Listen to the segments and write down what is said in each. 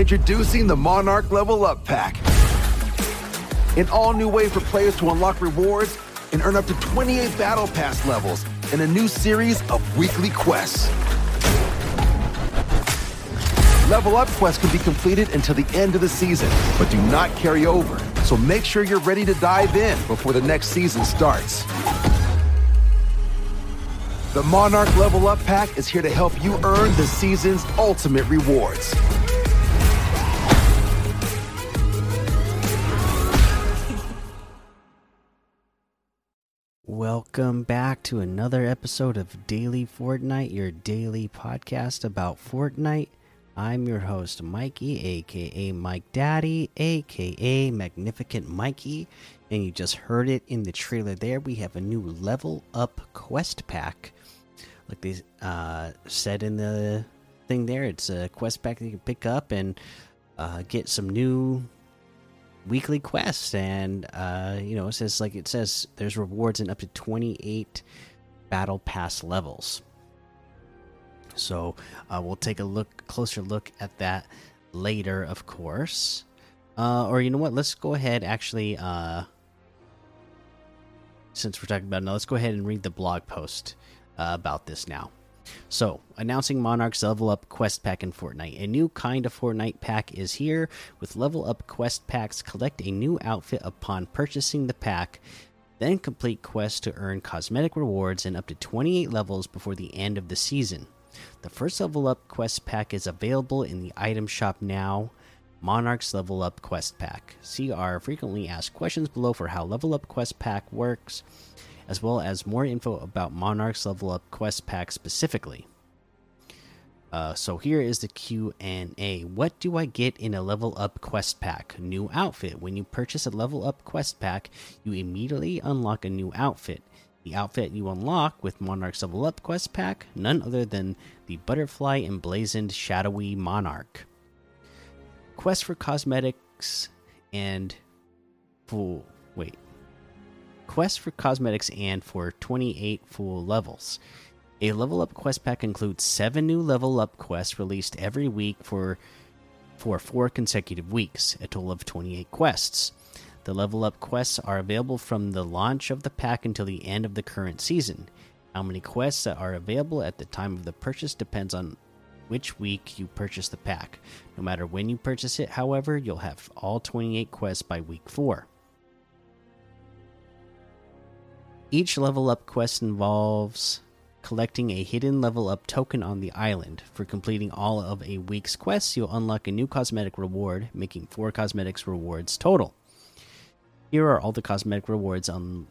Introducing the Monarch Level Up Pack. An all new way for players to unlock rewards and earn up to 28 Battle Pass levels in a new series of weekly quests. Level Up quests can be completed until the end of the season, but do not carry over. So make sure you're ready to dive in before the next season starts. The Monarch Level Up Pack is here to help you earn the season's ultimate rewards. Welcome back to another episode of Daily Fortnite, your daily podcast about Fortnite. I'm your host, Mikey, aka Mike Daddy, aka Magnificent Mikey. And you just heard it in the trailer there. We have a new level up quest pack. Like they uh, said in the thing there, it's a quest pack that you can pick up and uh, get some new weekly quests. And, uh, you know, it says, like it says, there's rewards in up to 28 battle pass levels. So uh, we'll take a look closer look at that later, of course. Uh, or you know what? Let's go ahead. Actually, uh, since we're talking about it now, let's go ahead and read the blog post uh, about this now. So, announcing Monarch's Level Up Quest Pack in Fortnite. A new kind of Fortnite pack is here. With Level Up Quest Packs, collect a new outfit upon purchasing the pack, then complete quests to earn cosmetic rewards in up to 28 levels before the end of the season. The first level up quest pack is available in the item shop now. Monarch's Level Up Quest Pack. See our frequently asked questions below for how Level Up Quest Pack works, as well as more info about Monarch's Level Up Quest Pack specifically. Uh, so here is the Q and A. What do I get in a level up quest pack? New outfit. When you purchase a level up quest pack, you immediately unlock a new outfit. The outfit you unlock with Monarch's Level Up quest pack, none other than the butterfly emblazoned shadowy monarch. Quest for cosmetics and full wait. Quest for cosmetics and for 28 full levels. A level up quest pack includes 7 new level up quests released every week for for 4 consecutive weeks, a total of 28 quests. The level up quests are available from the launch of the pack until the end of the current season. How many quests that are available at the time of the purchase depends on which week you purchase the pack. No matter when you purchase it, however, you'll have all 28 quests by week 4. Each level up quest involves collecting a hidden level up token on the island. For completing all of a week's quests, you'll unlock a new cosmetic reward, making 4 cosmetics rewards total. Here are all the cosmetic rewards un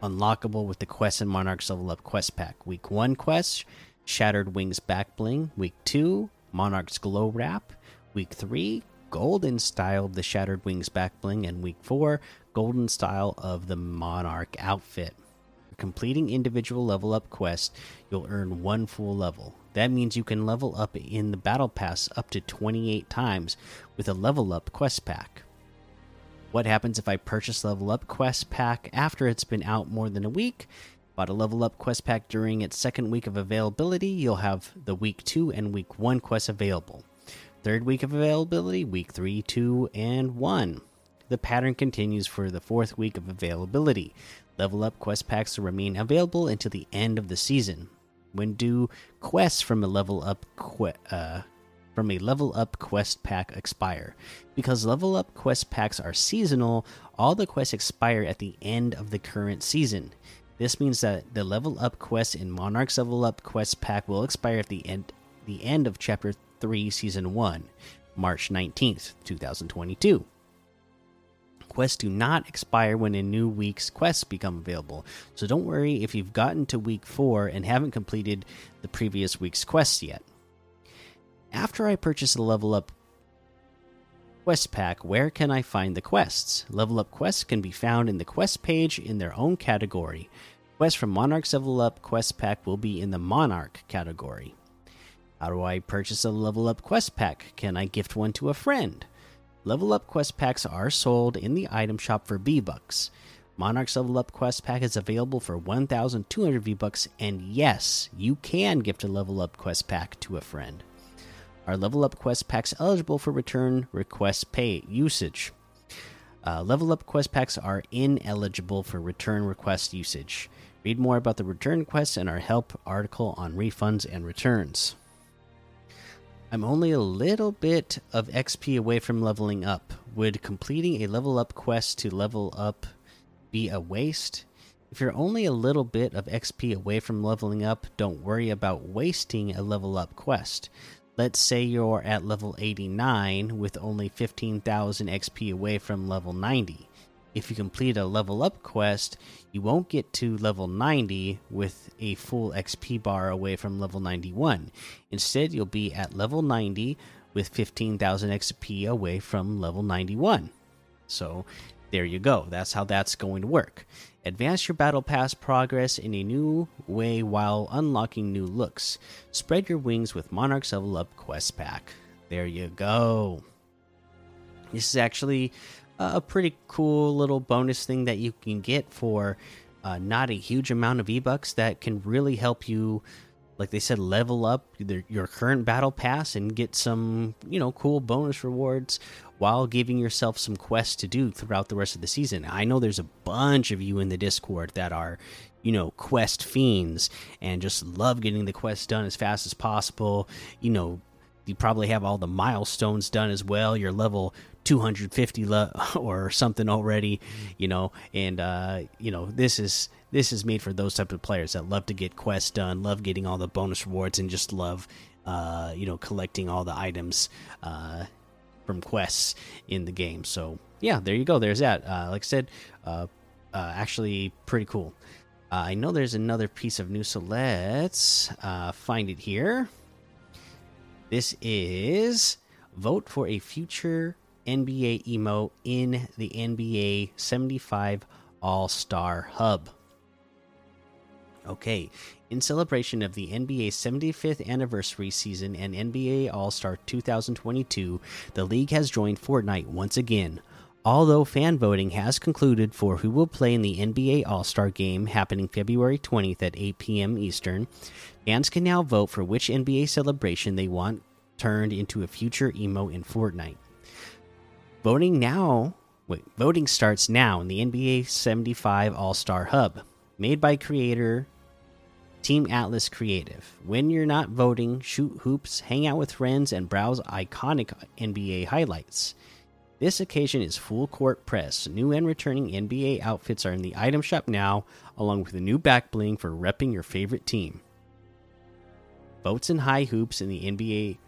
unlockable with the Quest and Monarchs Level Up Quest Pack. Week 1 quest Shattered Wings Back Bling. Week 2 Monarch's Glow Wrap. Week 3 Golden Style of the Shattered Wings Back Bling. And Week 4 Golden Style of the Monarch Outfit. Completing individual level up quests, you'll earn one full level. That means you can level up in the Battle Pass up to 28 times with a level up quest pack. What happens if I purchase level up quest pack after it's been out more than a week? Bought a level up quest pack during its second week of availability, you'll have the week 2 and week 1 quests available. Third week of availability, week 3, 2, and 1. The pattern continues for the fourth week of availability. Level up quest packs will remain available until the end of the season. When do quests from a level up uh, from a level up quest pack expire. Because level up quest packs are seasonal, all the quests expire at the end of the current season. This means that the level up quest in Monarch's level up quest pack will expire at the end the end of chapter 3 season 1, March 19th, 2022. Quests do not expire when a new week's quests become available. So don't worry if you've gotten to week 4 and haven't completed the previous week's quests yet after I purchase a level up quest pack, where can I find the quests? Level up quests can be found in the quest page in their own category. Quests from Monarch's Level Up quest pack will be in the Monarch category. How do I purchase a level up quest pack? Can I gift one to a friend? Level up quest packs are sold in the item shop for V Bucks. Monarch's Level Up quest pack is available for 1,200 V Bucks, and yes, you can gift a level up quest pack to a friend. are level up quest packs eligible for return request pay usage. Uh, level up quest packs are ineligible for return request usage. Read more about the return quests in our help article on refunds and returns. I'm only a little bit of XP away from leveling up. Would completing a level up quest to level up be a waste? If you're only a little bit of XP away from leveling up, don't worry about wasting a level up quest. Let's say you're at level 89 with only 15,000 XP away from level 90. If you complete a level up quest, you won't get to level 90 with a full XP bar away from level 91. Instead, you'll be at level 90 with 15,000 XP away from level 91. So, there you go. That's how that's going to work. Advance your Battle Pass progress in a new way while unlocking new looks. Spread your wings with Monarch's Level Up Quest Pack. There you go. This is actually a pretty cool little bonus thing that you can get for uh, not a huge amount of V-Bucks that can really help you like they said level up your current battle pass and get some you know cool bonus rewards while giving yourself some quests to do throughout the rest of the season. I know there's a bunch of you in the discord that are you know quest fiends and just love getting the quests done as fast as possible you know you probably have all the milestones done as well you're level 250 or something already you know and uh you know this is this is made for those type of players that love to get quests done, love getting all the bonus rewards, and just love, uh, you know, collecting all the items uh, from quests in the game. So yeah, there you go. There's that. Uh, like I said, uh, uh, actually pretty cool. Uh, I know there's another piece of news, so let's find it here. This is vote for a future NBA emo in the NBA 75 All Star Hub. Okay, in celebration of the NBA 75th anniversary season and NBA All Star 2022, the league has joined Fortnite once again. Although fan voting has concluded for who will play in the NBA All Star game happening February 20th at 8 p.m. Eastern, fans can now vote for which NBA celebration they want turned into a future emo in Fortnite. Voting now, wait, voting starts now in the NBA 75 All Star Hub, made by creator Team Atlas Creative. When you're not voting, shoot hoops, hang out with friends, and browse iconic NBA highlights. This occasion is full court press. New and returning NBA outfits are in the item shop now, along with a new back bling for repping your favorite team. Votes and high hoops in the NBA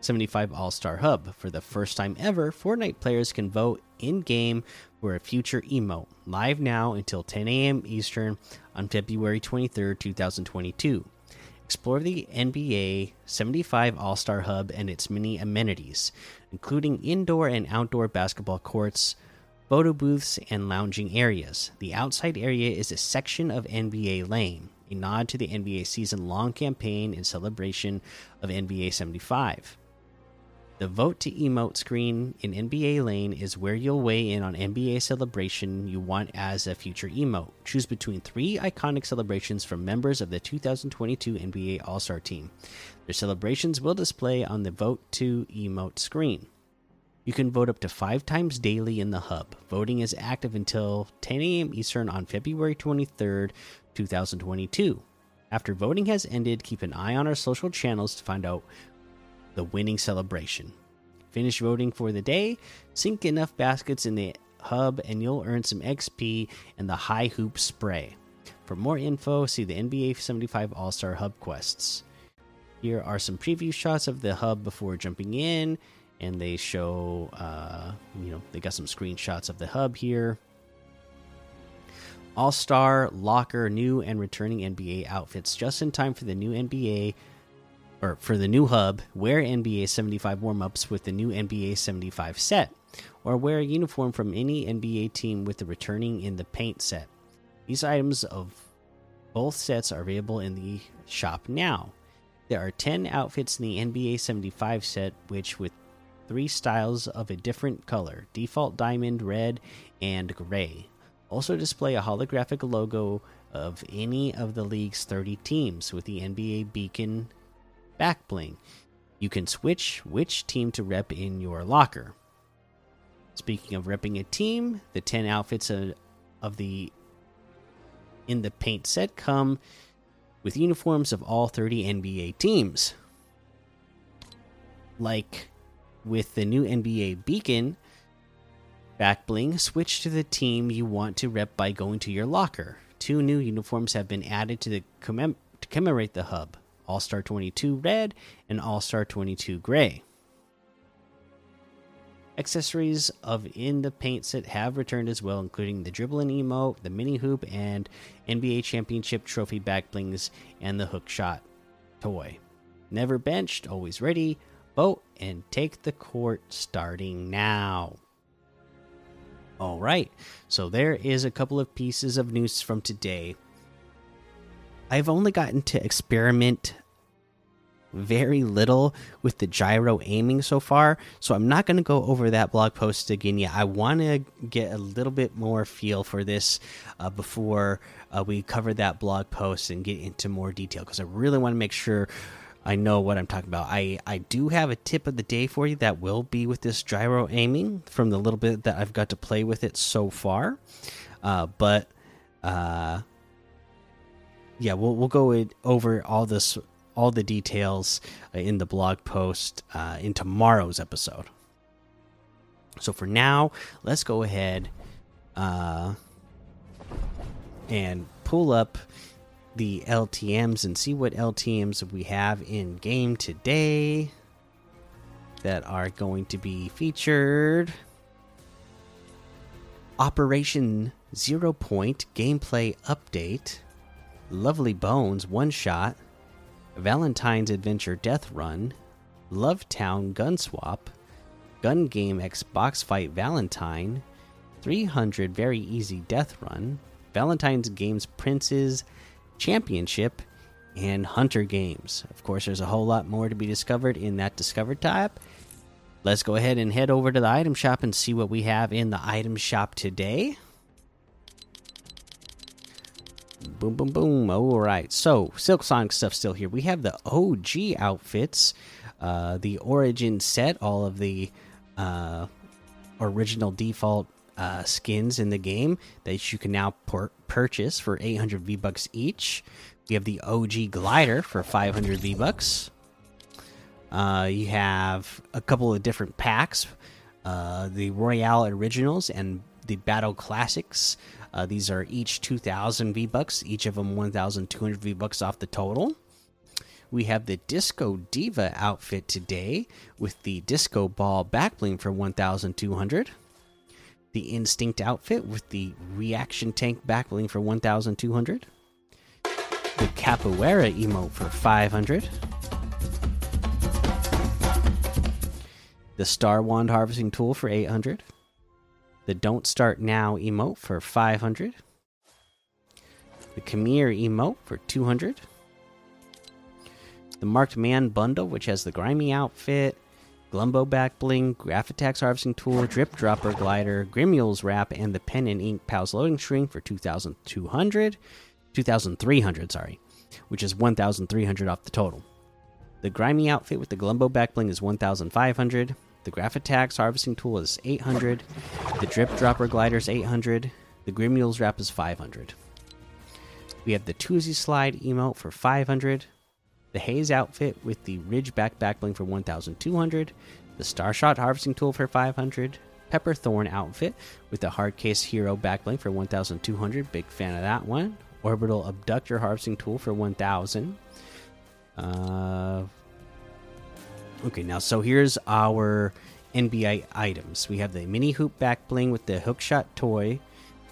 75 All Star Hub. For the first time ever, Fortnite players can vote in game for a future emote, live now until 10 a.m. Eastern on February 23, 2022. Explore the NBA 75 All Star Hub and its many amenities, including indoor and outdoor basketball courts, photo booths, and lounging areas. The outside area is a section of NBA Lane, a nod to the NBA season long campaign in celebration of NBA 75. The vote to emote screen in NBA Lane is where you'll weigh in on NBA celebration you want as a future emote. Choose between three iconic celebrations from members of the 2022 NBA All Star team. Their celebrations will display on the vote to emote screen. You can vote up to five times daily in the hub. Voting is active until 10 a.m. Eastern on February 23rd, 2022. After voting has ended, keep an eye on our social channels to find out the winning celebration. Finish voting for the day, sink enough baskets in the hub, and you'll earn some XP and the high hoop spray. For more info, see the NBA 75 All Star Hub quests. Here are some preview shots of the hub before jumping in, and they show, uh, you know, they got some screenshots of the hub here. All Star Locker new and returning NBA outfits just in time for the new NBA or for the new hub, wear NBA 75 warm ups with the new NBA 75 set, or wear a uniform from any NBA team with the returning in the paint set. These items of both sets are available in the shop now. There are 10 outfits in the NBA 75 set, which with three styles of a different color default diamond, red, and gray. Also display a holographic logo of any of the league's 30 teams with the NBA beacon back bling. You can switch which team to rep in your locker. Speaking of repping a team, the 10 outfits of, the in the paint set come with uniforms of all 30 NBA teams. Like with the new NBA beacon, back bling, switch to the team you want to rep by going to your locker. Two new uniforms have been added to the commem to commemorate the hub. All Star 22 red and All Star 22 gray. Accessories of In the Paint set have returned as well, including the dribbling emote, the mini hoop, and NBA Championship trophy back blings and the hook shot toy. Never benched, always ready. Vote and take the court starting now. All right, so there is a couple of pieces of news from today. I've only gotten to experiment very little with the gyro aiming so far, so I'm not going to go over that blog post again yet. I want to get a little bit more feel for this uh, before uh, we cover that blog post and get into more detail because I really want to make sure I know what I'm talking about. I I do have a tip of the day for you that will be with this gyro aiming from the little bit that I've got to play with it so far, uh, but. Uh, yeah, we'll we'll go over all this all the details uh, in the blog post uh, in tomorrow's episode. So for now, let's go ahead uh, and pull up the LTMs and see what LTMs we have in game today that are going to be featured. Operation Zero Point gameplay update. Lovely Bones one shot. Valentine's Adventure Death Run, Love Town Gun Swap, Gun Game X Box Fight Valentine, 300 Very Easy Death Run, Valentine's Games Princes Championship, and Hunter Games. Of course, there's a whole lot more to be discovered in that Discover tab. Let's go ahead and head over to the item shop and see what we have in the item shop today. Boom, boom, boom. All right. So, Silk Sonic stuff still here. We have the OG outfits, uh, the Origin set, all of the uh, original default uh, skins in the game that you can now purchase for 800 V bucks each. We have the OG glider for 500 V bucks. Uh, you have a couple of different packs, uh, the Royale Originals and the Battle Classics uh, these are each 2,000 V bucks, each of them 1,200 V bucks off the total. We have the Disco Diva outfit today with the Disco Ball backbling for 1,200. The Instinct outfit with the Reaction Tank backbling for 1,200. The Capoeira emote for 500. The Star Wand harvesting tool for 800 the Don't Start Now emote for 500, the Khmer emote for 200, the Marked Man bundle, which has the Grimey outfit, Glumbo back bling, Graphitex harvesting tool, Drip Dropper glider, Grimule's wrap, and the Pen and Ink Pals loading string for 2,200, 2,300, sorry, which is 1,300 off the total. The Grimey outfit with the Glumbo back bling is 1,500. The Graphitex harvesting tool is 800. The Drip Dropper glider is 800. The Grimule's wrap is 500. We have the Toosie Slide emote for 500. The Haze outfit with the Ridgeback backbling for 1,200. The Starshot harvesting tool for 500. Pepper Thorn outfit with the Hardcase Hero backbling for 1,200. Big fan of that one. Orbital Abductor harvesting tool for 1,000. Uh, Okay, now so here's our NBA items. We have the mini hoop back bling with the hookshot toy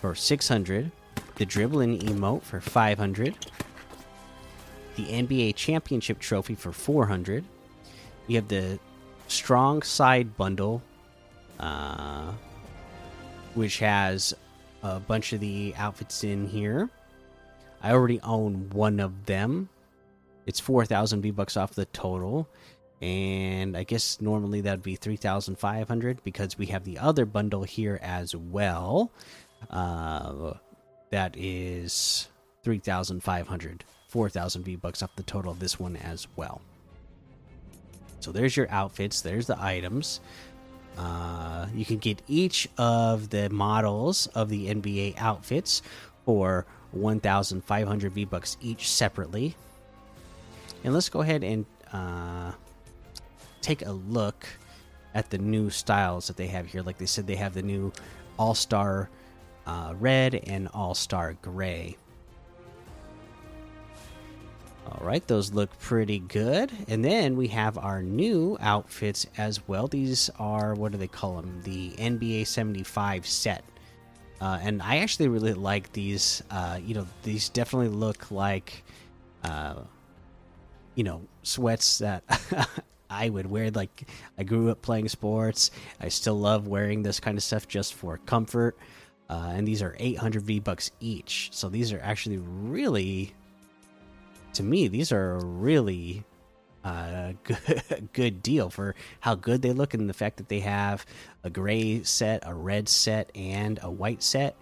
for 600, the dribbling emote for 500, the NBA championship trophy for 400. We have the strong side bundle, uh, which has a bunch of the outfits in here. I already own one of them. It's 4,000 V bucks off the total and I guess normally that'd be 3,500 because we have the other bundle here as well. Uh, that is 3,500, 4,000 V bucks off the total of this one as well. So there's your outfits. There's the items. Uh, you can get each of the models of the NBA outfits for 1,500 V bucks each separately. And let's go ahead and uh, take a look at the new styles that they have here. Like they said, they have the new All Star uh, Red and All Star Gray. All right, those look pretty good. And then we have our new outfits as well. These are, what do they call them? The NBA 75 set. Uh, and I actually really like these. Uh, you know, these definitely look like, uh, you know, sweats that I would wear. Like, I grew up playing sports. I still love wearing this kind of stuff just for comfort. Uh, and these are 800 V bucks each. So these are actually really to me, these are a really uh, good, good deal for how good they look and the fact that they have a gray set, a red set, and a white set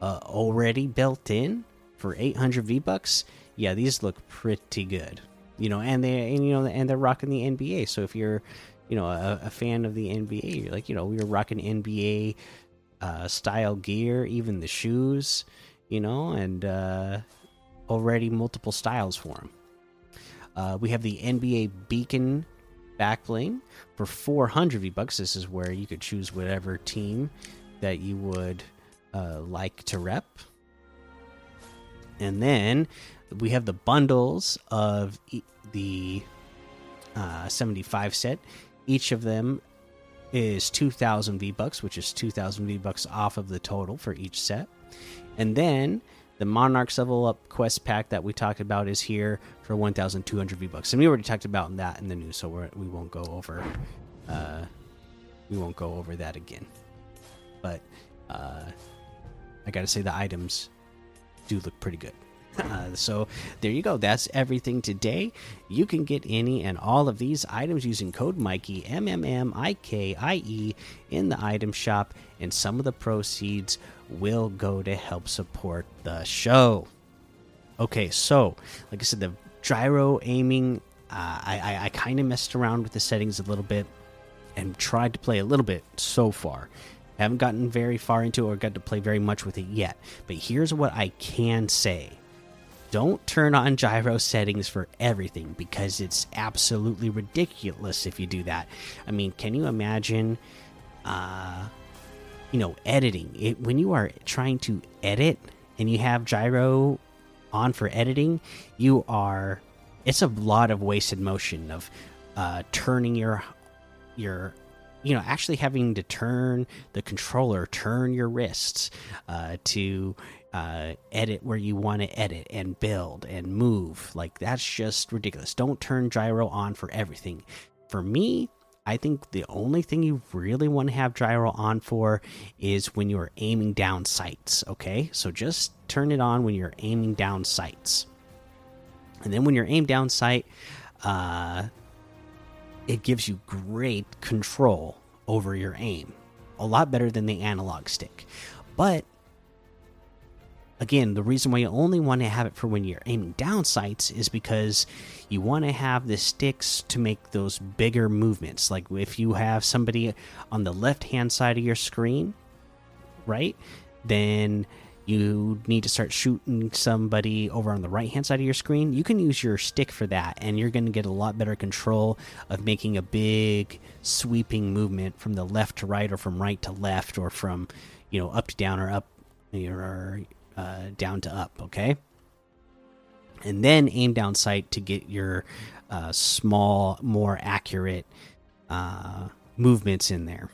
uh, already built in for 800 V bucks. Yeah, these look pretty good. You know, and they and you know and they're rocking the NBA. So if you're, you know, a, a fan of the NBA, you're like you know, we were rocking NBA uh, style gear, even the shoes, you know, and uh, already multiple styles for them. Uh, we have the NBA Beacon backbling for 400 V bucks. This is where you could choose whatever team that you would uh, like to rep. And then we have the bundles of e the uh, 75 set. Each of them is 2,000 V bucks, which is 2,000 V bucks off of the total for each set. And then the Monarchs level up quest pack that we talked about is here for 1,200 V bucks, and we already talked about that in the news, so we're, we won't go over. Uh, we won't go over that again. But uh, I gotta say the items do look pretty good. Uh, so there you go. That's everything today. You can get any and all of these items using code Mikey M M M I K I E in the item shop, and some of the proceeds will go to help support the show. Okay, so like I said, the gyro aiming, uh, I I, I kind of messed around with the settings a little bit and tried to play a little bit so far. haven't gotten very far into it or got to play very much with it yet. But here's what I can say don't turn on gyro settings for everything because it's absolutely ridiculous if you do that. I mean, can you imagine uh you know, editing. It when you are trying to edit and you have gyro on for editing, you are it's a lot of wasted motion of uh turning your your you know actually having to turn the controller turn your wrists uh to uh, edit where you want to edit and build and move. Like that's just ridiculous. Don't turn gyro on for everything. For me, I think the only thing you really want to have gyro on for is when you're aiming down sights. Okay, so just turn it on when you're aiming down sights, and then when you're aim down sight, uh, it gives you great control over your aim, a lot better than the analog stick. But again, the reason why you only want to have it for when you're aiming down sights is because you want to have the sticks to make those bigger movements. Like if you have somebody on the left hand side of your screen, right? Then you need to start shooting somebody over on the right hand side of your screen. You can use your stick for that, and you're going to get a lot better control of making a big sweeping movement from the left to right, or from right to left, or from you know up to down or up or uh, down to up, okay? And then aim down sight to get your uh, small, more accurate uh, movements in there.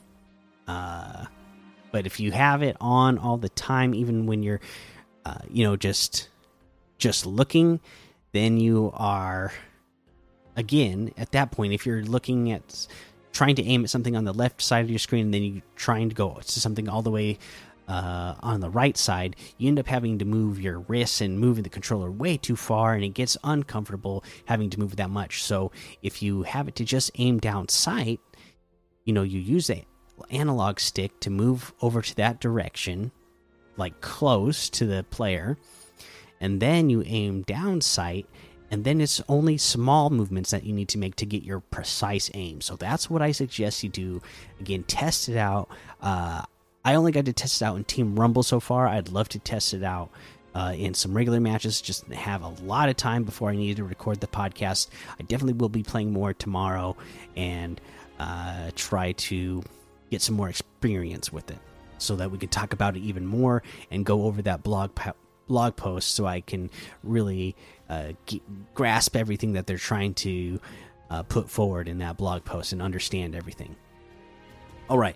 Uh, but if you have it on all the time, even when you're, uh, you know, just just looking, then you are again at that point. If you're looking at trying to aim at something on the left side of your screen, and then you're trying to go to something all the way uh, on the right side, you end up having to move your wrists and moving the controller way too far, and it gets uncomfortable having to move that much. So if you have it to just aim down sight, you know, you use the analog stick to move over to that direction, like close to the player, and then you aim down sight, and then it's only small movements that you need to make to get your precise aim. So that's what I suggest you do. Again, test it out. Uh, I only got to test it out in Team Rumble so far. I'd love to test it out uh, in some regular matches. Just have a lot of time before I need to record the podcast. I definitely will be playing more tomorrow and uh, try to get some more experience with it so that we can talk about it even more and go over that blog blog post so I can really uh, grasp everything that they're trying to uh, put forward in that blog post and understand everything. All right.